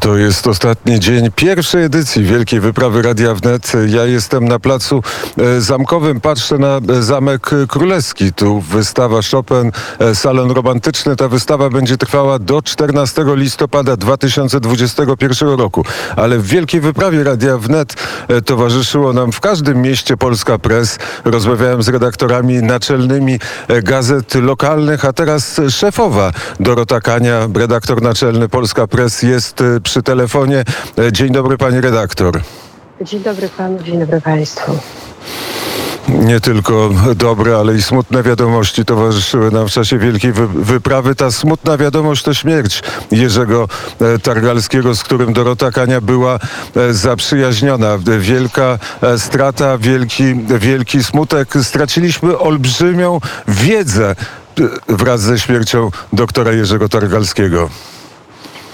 To jest ostatni dzień pierwszej edycji Wielkiej Wyprawy Radia Wnet. Ja jestem na placu e, zamkowym, patrzę na e, Zamek Królewski. Tu wystawa Chopin, e, salon romantyczny. Ta wystawa będzie trwała do 14 listopada 2021 roku. Ale w Wielkiej Wyprawie Radia Wnet towarzyszyło nam w każdym mieście Polska Press. Rozmawiałem z redaktorami naczelnymi gazet lokalnych, a teraz szefowa Dorota Kania, redaktor naczelny Polska Press jest przy telefonie. Dzień dobry, pani redaktor. Dzień dobry panu, dzień dobry państwu. Nie tylko dobre, ale i smutne wiadomości towarzyszyły nam w czasie wielkiej wy wyprawy. Ta smutna wiadomość to śmierć Jerzego e, Targalskiego, z którym Dorota Kania była e, zaprzyjaźniona. Wielka e, strata, wielki, wielki smutek. Straciliśmy olbrzymią wiedzę wraz ze śmiercią doktora Jerzego Targalskiego.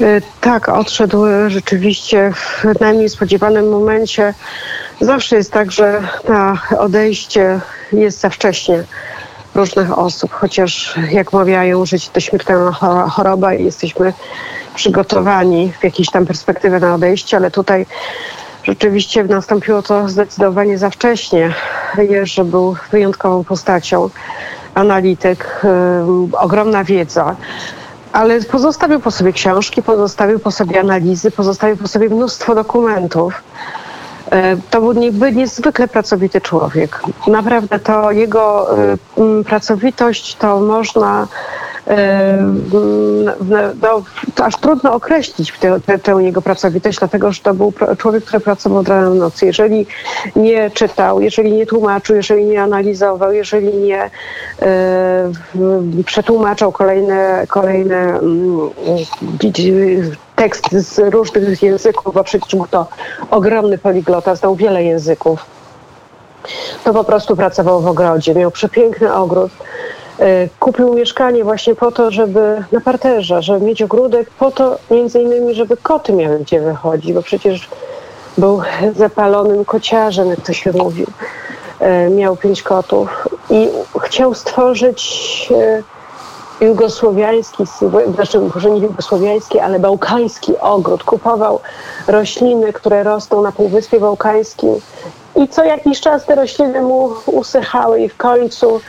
E, tak, odszedł rzeczywiście w najmniej spodziewanym momencie. Zawsze jest tak, że na odejście jest za wcześnie różnych osób, chociaż jak mawiają, życie to śmiertelna choroba i jesteśmy przygotowani w jakiejś tam perspektywie na odejście, ale tutaj rzeczywiście nastąpiło to zdecydowanie za wcześnie. Jerzy był wyjątkową postacią, analityk, ogromna wiedza ale pozostawił po sobie książki, pozostawił po sobie analizy, pozostawił po sobie mnóstwo dokumentów. E, to był niezwykle pracowity człowiek. Naprawdę to jego e, pracowitość to można no, to aż trudno określić tę, tę, tę, jego pracowitość, dlatego że to był człowiek, który pracował od rana do nocy. Jeżeli nie czytał, jeżeli nie tłumaczył, jeżeli nie analizował, jeżeli nie e, przetłumaczał kolejne, kolejne mm, teksty z różnych języków, bo przecież był to ogromny poliglota, znał wiele języków, to po prostu pracował w ogrodzie. Miał przepiękny ogród kupił mieszkanie właśnie po to, żeby na parterze, żeby mieć ogródek, po to między innymi, żeby koty miały gdzie wychodzić, bo przecież był zapalonym kociarzem, jak to się mówi. E, miał pięć kotów i chciał stworzyć e, jugosłowiański, znaczy może nie jugosłowiański, ale bałkański ogród. Kupował rośliny, które rosną na Półwyspie Bałkańskim i co jakiś czas te rośliny mu usychały i w końcu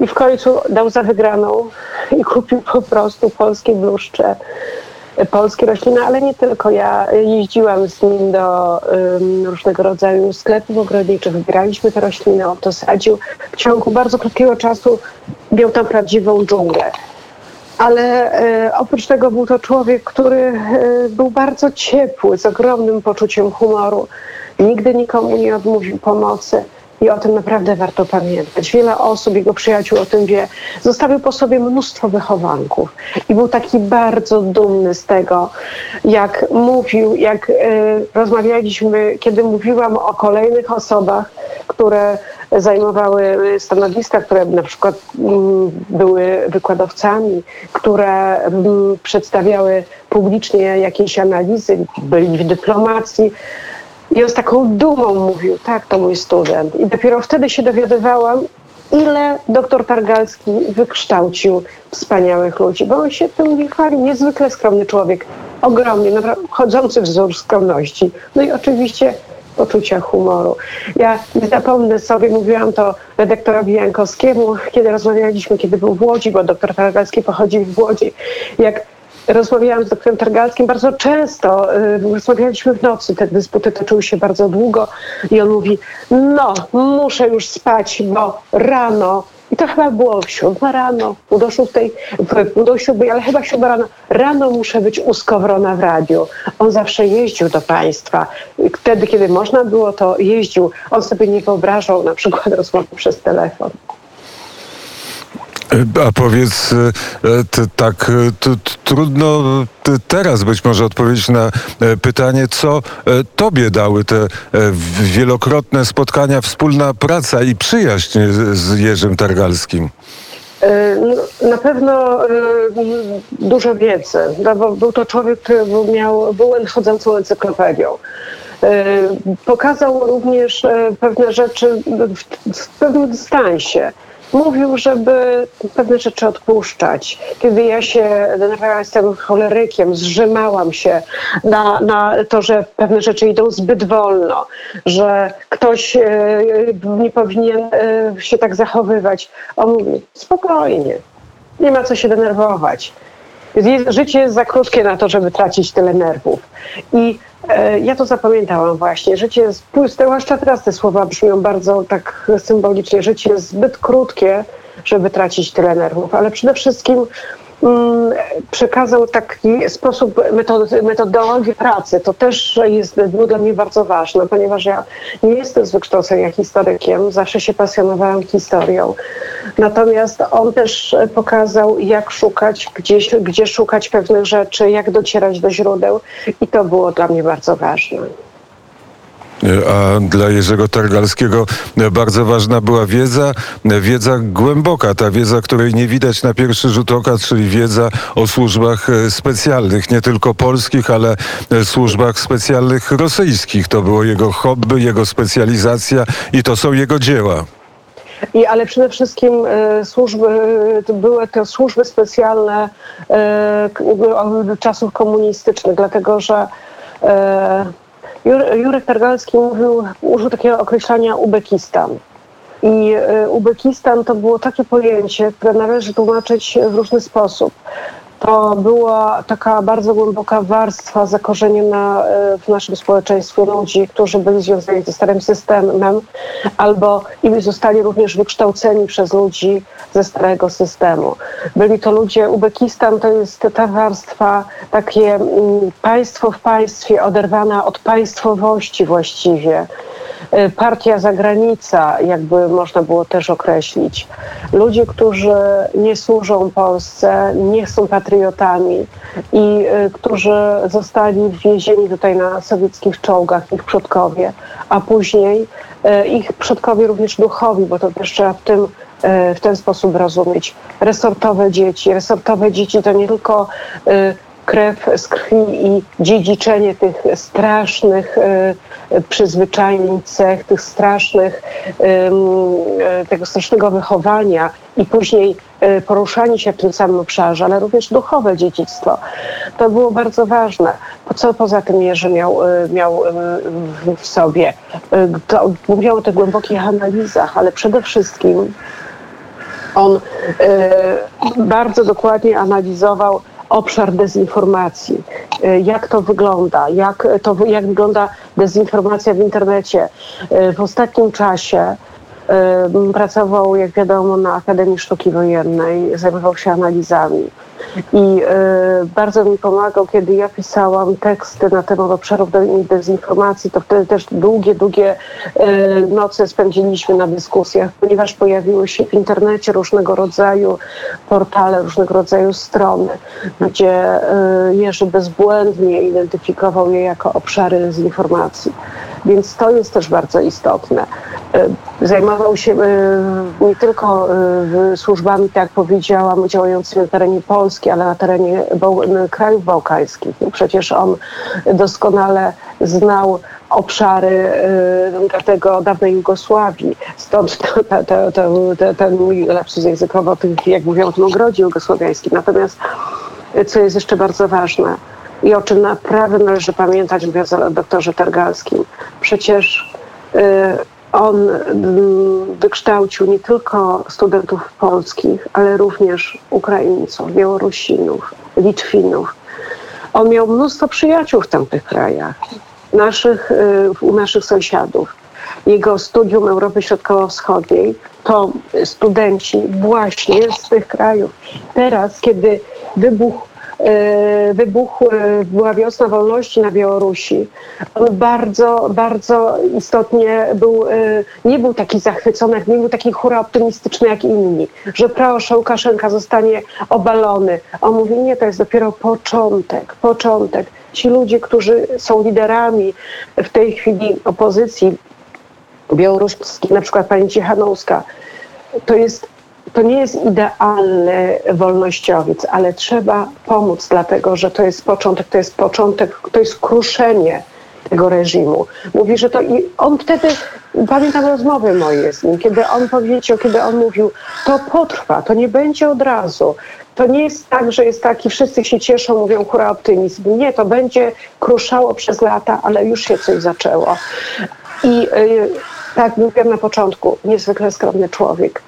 i w końcu dał za wygraną i kupił po prostu polskie bluszcze, polskie rośliny, ale nie tylko. Ja jeździłam z nim do um, różnego rodzaju sklepów ogrodniczych, wybieraliśmy te rośliny, on to sadził. W ciągu bardzo krótkiego czasu miał tam prawdziwą dżunglę. Ale e, oprócz tego był to człowiek, który e, był bardzo ciepły, z ogromnym poczuciem humoru. Nigdy nikomu nie odmówił pomocy i o tym naprawdę warto pamiętać. Wiele osób, jego przyjaciół o tym wie. Zostawił po sobie mnóstwo wychowanków i był taki bardzo dumny z tego, jak mówił, jak y, rozmawialiśmy, kiedy mówiłam o kolejnych osobach, które zajmowały stanowiska, które na przykład mm, były wykładowcami, które mm, przedstawiały publicznie jakieś analizy, byli w dyplomacji. I on z taką dumą mówił, tak, to mój student. I dopiero wtedy się dowiadywałam, ile doktor Targalski wykształcił wspaniałych ludzi, bo on się tym nie chwali. Niezwykle skromny człowiek, ogromnie, chodzący wzór skromności. No i oczywiście poczucia humoru. Ja nie zapomnę sobie, mówiłam to redaktorowi Jankowskiemu, kiedy rozmawialiśmy, kiedy był w Łodzi, bo doktor Targalski pochodzi w Łodzi, jak rozmawiałam z doktorem Targalskim bardzo często. Y, rozmawialiśmy w nocy, te dysputy toczyły się bardzo długo i on mówi, no, muszę już spać, bo rano i to chyba było siódma rano, pół do szóstej, siódmej, ale chyba siódma rano. Rano muszę być u Skowrona w radiu. On zawsze jeździł do państwa. Wtedy, kiedy można było, to jeździł. On sobie nie wyobrażał na przykład rozmowy przez telefon. A powiedz, e, tak e, trudno teraz być może odpowiedzieć na e, pytanie, co tobie dały te wielokrotne spotkania, wspólna praca i przyjaźń z Jerzym Targalskim? No, na pewno dużo wiedzy, no, bo był to człowiek, który miał, był chodzącą encyklopedią. Pokazał również pewne rzeczy w pewnym dystansie mówił, żeby pewne rzeczy odpuszczać. Kiedy ja się denerwowałam, jestem cholerykiem, zrzymałam się na, na to, że pewne rzeczy idą zbyt wolno, że ktoś e, nie powinien e, się tak zachowywać. On mówi, spokojnie, nie ma co się denerwować. Życie jest za krótkie na to, żeby tracić tyle nerwów. I e, ja to zapamiętałam właśnie. Życie jest, zwłaszcza teraz te słowa brzmią bardzo tak symbolicznie. Życie jest zbyt krótkie, żeby tracić tyle nerwów, ale przede wszystkim przekazał taki sposób, metodologię pracy. To też jest, było dla mnie bardzo ważne, ponieważ ja nie jestem z wykształcenia historykiem, zawsze się pasjonowałam historią. Natomiast on też pokazał, jak szukać, gdzie, gdzie szukać pewnych rzeczy, jak docierać do źródeł i to było dla mnie bardzo ważne. A dla Jerzego Targalskiego bardzo ważna była wiedza, wiedza głęboka, ta wiedza, której nie widać na pierwszy rzut oka, czyli wiedza o służbach specjalnych, nie tylko polskich, ale służbach specjalnych rosyjskich. To było jego hobby, jego specjalizacja i to są jego dzieła. I, ale przede wszystkim e, służby, były to służby specjalne e, czasów komunistycznych, dlatego że e, Jurek Targalski mówił, użył takiego określenia Ubekistan. I e, Ubekistan to było takie pojęcie, które należy tłumaczyć w różny sposób to była taka bardzo głęboka warstwa zakorzeniona e, w naszym społeczeństwie ludzi, którzy byli związani ze starym systemem, albo i zostali również wykształceni przez ludzi ze starego systemu. Byli to ludzie, Uzbekistan to jest ta warstwa, takie mm, państwo w państwie, oderwana od państwowości właściwie Y, partia zagranica, jakby można było też określić. Ludzie, którzy nie służą Polsce, nie są patriotami i y, którzy zostali wwiezieni tutaj na sowieckich czołgach, ich przodkowie, a później y, ich przodkowie również duchowi, bo to też trzeba w tym w ten sposób rozumieć. Resortowe dzieci. Resortowe dzieci to nie tylko krew z krwi i dziedziczenie tych strasznych e, przyzwyczajeń, cech, tych strasznych, e, tego strasznego wychowania i później e, poruszanie się w tym samym obszarze, ale również duchowe dziedzictwo. To było bardzo ważne. Co poza tym Jerzy miał, miał w sobie? To o tych głębokich analizach, ale przede wszystkim on bardzo dokładnie analizował obszar dezinformacji. Y, jak to wygląda? Jak, to, jak wygląda dezinformacja w internecie? Y, w ostatnim czasie y, pracował, jak wiadomo, na Akademii Sztuki Wojennej, zajmował się analizami. I y, bardzo mi pomagał, kiedy ja pisałam teksty na temat obszarów dezinformacji, to wtedy też długie, długie y, noce spędziliśmy na dyskusjach, ponieważ pojawiły się w internecie różnego rodzaju portale, różnego rodzaju strony, gdzie y, Jerzy bezbłędnie identyfikował je jako obszary dezinformacji. Więc to jest też bardzo istotne. Zajmował się nie tylko służbami, tak jak powiedziałam, działającymi na terenie Polski, ale na terenie krajów bałkańskich. Przecież on doskonale znał obszary tego dawnej Jugosławii. Stąd to, to, to, ten mój lapsus językowy jak mówią o tym ogrodzie jugosłowiańskim. Natomiast co jest jeszcze bardzo ważne i o czym naprawdę należy pamiętać, mówiąc o doktorze Targalskim, przecież y, on mm, wykształcił nie tylko studentów polskich, ale również Ukraińców, Białorusinów, Litwinów. On miał mnóstwo przyjaciół w tamtych krajach, naszych, y, u naszych sąsiadów. Jego studium Europy Środkowo-Wschodniej to studenci właśnie z tych krajów. Teraz, kiedy wybuchł wybuchł, była wiosna wolności na Białorusi, on bardzo, bardzo istotnie był, e, nie był taki zachwycony, nie był taki hura optymistyczny jak inni, że proszę, Łukaszenka zostanie obalony. On mówi, nie, to jest dopiero początek, początek. Ci ludzie, którzy są liderami w tej chwili opozycji białoruskiej, na przykład pani Cichanowska, to jest to nie jest idealny wolnościowiec, ale trzeba pomóc, dlatego że to jest początek, to jest początek, to jest kruszenie tego reżimu. Mówi, że to i on wtedy, pamiętam rozmowy moje z nim, kiedy on powiedział, kiedy on mówił, to potrwa, to nie będzie od razu. To nie jest tak, że jest taki, wszyscy się cieszą, mówią hura optymizm. Nie, to będzie kruszało przez lata, ale już się coś zaczęło. I yy, tak mówiłem na początku, niezwykle skromny człowiek.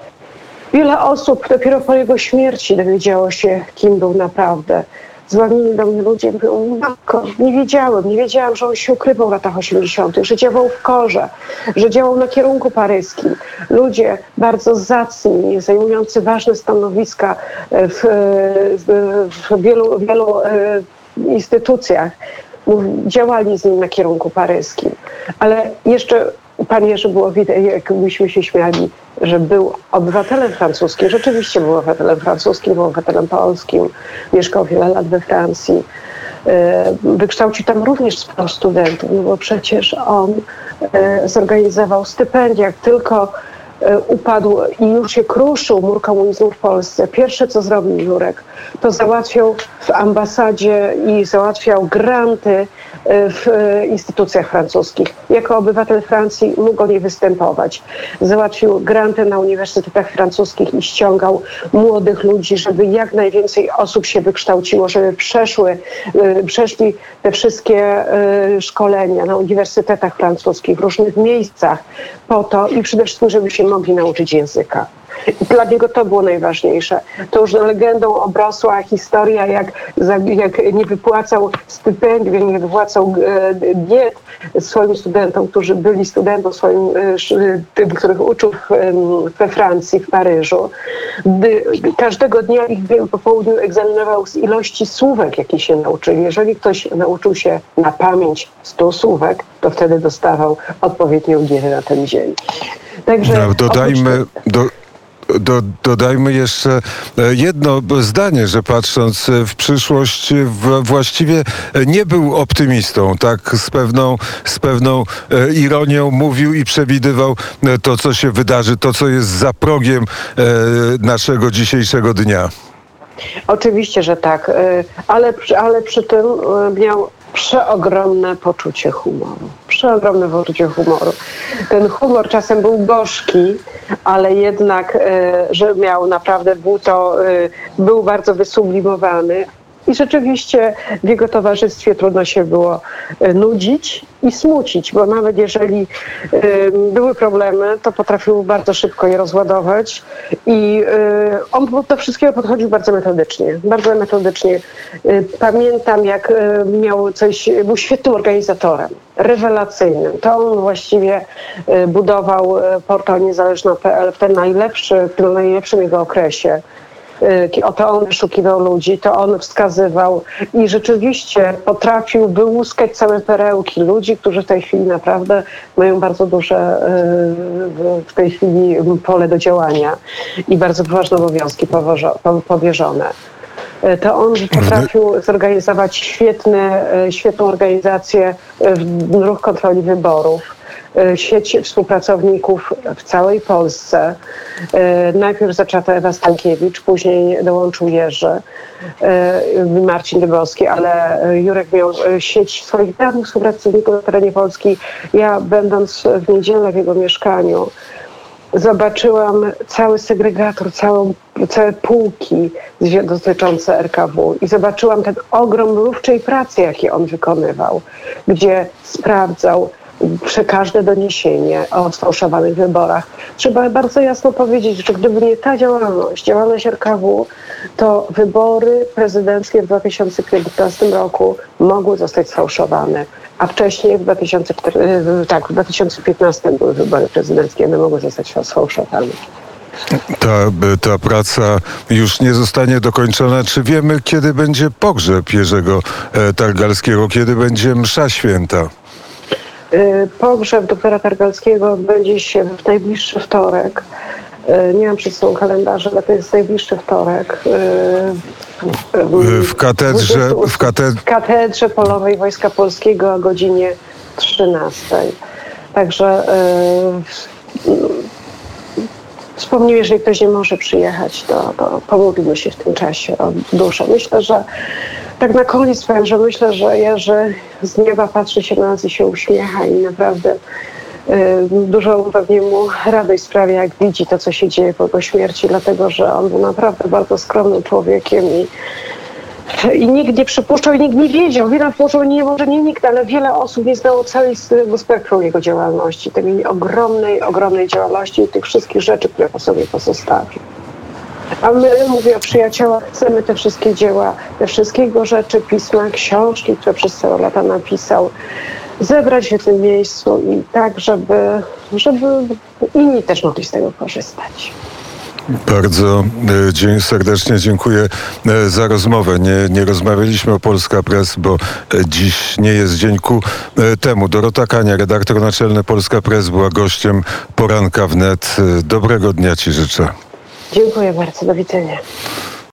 Wiele osób dopiero po jego śmierci dowiedziało się, kim był naprawdę. Dzwonili do mnie ludzie, mówią, matko, nie wiedziałem, nie wiedziałam, że on się ukrywał w latach 80., że działał w Korze, że działał na kierunku paryskim. Ludzie bardzo zacni, zajmujący ważne stanowiska w, w, w wielu, wielu e, instytucjach, działali z nim na kierunku paryskim. Ale jeszcze Pan Jerzy było widać, jak myśmy się śmiali, że był obywatelem francuskim. Rzeczywiście był obywatelem francuskim, był obywatelem polskim. Mieszkał wiele lat we Francji. E, wykształcił tam również sporo studentów, no bo przecież on e, zorganizował stypendia. Jak tylko e, upadł i już się kruszył mur komunizmu w Polsce, pierwsze co zrobił Jurek, to załatwiał w ambasadzie i załatwiał granty w instytucjach francuskich. Jako obywatel Francji mógł nie występować. Załatwił granty na uniwersytetach francuskich i ściągał młodych ludzi, żeby jak najwięcej osób się wykształciło, żeby przeszły, y, przeszli te wszystkie szkolenia na uniwersytetach francuskich w różnych miejscach po to i przede wszystkim, żeby się mogli nauczyć języka. Dla niego to było najważniejsze. To już legendą obrosła historia, jak, jak nie wypłacał stypendium, nie wypłacał e, diet swoim studentom, którzy byli studentom swoim, e, tym, których uczył we Francji, w Paryżu. Każdego dnia ich po południu egzaminował z ilości słówek, jakie się nauczyli. Jeżeli ktoś nauczył się na pamięć 100 słówek, to wtedy dostawał odpowiednią dietę na ten dzień. Także dodajmy, do, do, dodajmy jeszcze e, jedno zdanie, że patrząc w przyszłość w, właściwie nie był optymistą, tak z pewną, z pewną e, ironią mówił i przewidywał e, to, co się wydarzy, to, co jest za progiem naszego dzisiejszego dnia. Oczywiście, że tak, ale, ale przy tym miał przeogromne poczucie humoru. Przeogromne poczucie humoru. Ten humor czasem był gorzki, ale jednak, e, że miał naprawdę, był to, e, był bardzo wysublimowany, i rzeczywiście w jego towarzystwie trudno się było e, nudzić i smucić, bo nawet jeżeli były problemy, to potrafił bardzo szybko je rozładować i e, on do wszystkiego podchodził bardzo metodycznie, bardzo metodycznie. E, pamiętam, jak miał coś, był świetnym organizatorem, rewelacyjnym. To on właściwie budował portal niezależna.pl w ten najlepszy, w tym najlepszym jego okresie. Y, to on wyszukiwał ludzi, to on wskazywał i rzeczywiście potrafił wyłuskać całe perełki ludzi, którzy w tej chwili naprawdę mają bardzo duże y, w tej chwili pole do działania i bardzo ważne obowiązki powierzone. Y, to on potrafił zorganizować świetne, świetną organizację w ruch kontroli wyborów sieć współpracowników w całej Polsce. E, najpierw zaczęła Ewa Stankiewicz, później dołączył Jerzy, e, Marcin Dybowski, ale Jurek miał sieć swoich dawnych współpracowników na terenie Polski. Ja będąc w niedzielę w jego mieszkaniu, zobaczyłam cały segregator, całą, całe półki dotyczące RKW i zobaczyłam ten ogrom mrówczej pracy, jaki on wykonywał, gdzie sprawdzał, każde doniesienie o sfałszowanych wyborach. Trzeba bardzo jasno powiedzieć, że gdyby nie ta działalność, działalność RKW, to wybory prezydenckie w 2015 roku mogły zostać sfałszowane. A wcześniej w, 2004, tak, w 2015 były wybory prezydenckie, one mogły zostać sfałszowane. Ta, ta praca już nie zostanie dokończona. Czy wiemy, kiedy będzie pogrzeb Jerzego e, Targalskiego, kiedy będzie msza święta? Y, pogrzeb doktora Targalskiego odbędzie się w najbliższy wtorek. Y, nie mam przed sobą kalendarza, ale to jest najbliższy wtorek. Y, w katedrze, w, katedrze... w katedrze Polowej Wojska Polskiego o godzinie 13. Także wspomnij, jeżeli ktoś nie może przyjechać, to, to pomówimy się w tym czasie o duszę. Myślę, że Tak na koniec powiem, że myślę, że Jerzy z nieba patrzy się na nas i się uśmiecha i naprawdę y, dużo pewnie mu radość sprawia, jak widzi to, co się dzieje po jego śmierci, dlatego że on był naprawdę bardzo skromnym człowiekiem i, i nikt nie przypuszczał i nikt nie wiedział. Wiele może nie, może nie nikt, ale wiele osób nie znało całego spektrum jego działalności, tej ogromnej, ogromnej działalności i tych wszystkich rzeczy, które po sobie pozostawił. A my, mówię o przyjaciołach, chcemy te wszystkie dzieła, te wszystkie jego rzeczy, pisma, książki, które przez całe lata napisał, zebrać w tym miejscu i tak, żeby, żeby inni też mogli z tego korzystać. Bardzo e, dzień, serdecznie dziękuję e, za rozmowę. Nie, nie rozmawialiśmy o Polska Press, bo e, dziś nie jest dzień ku temu. Dorota Kania, redaktor naczelny Polska Press, była gościem poranka wnet. Dobrego dnia Ci życzę. Dziękuję bardzo, do widzenia.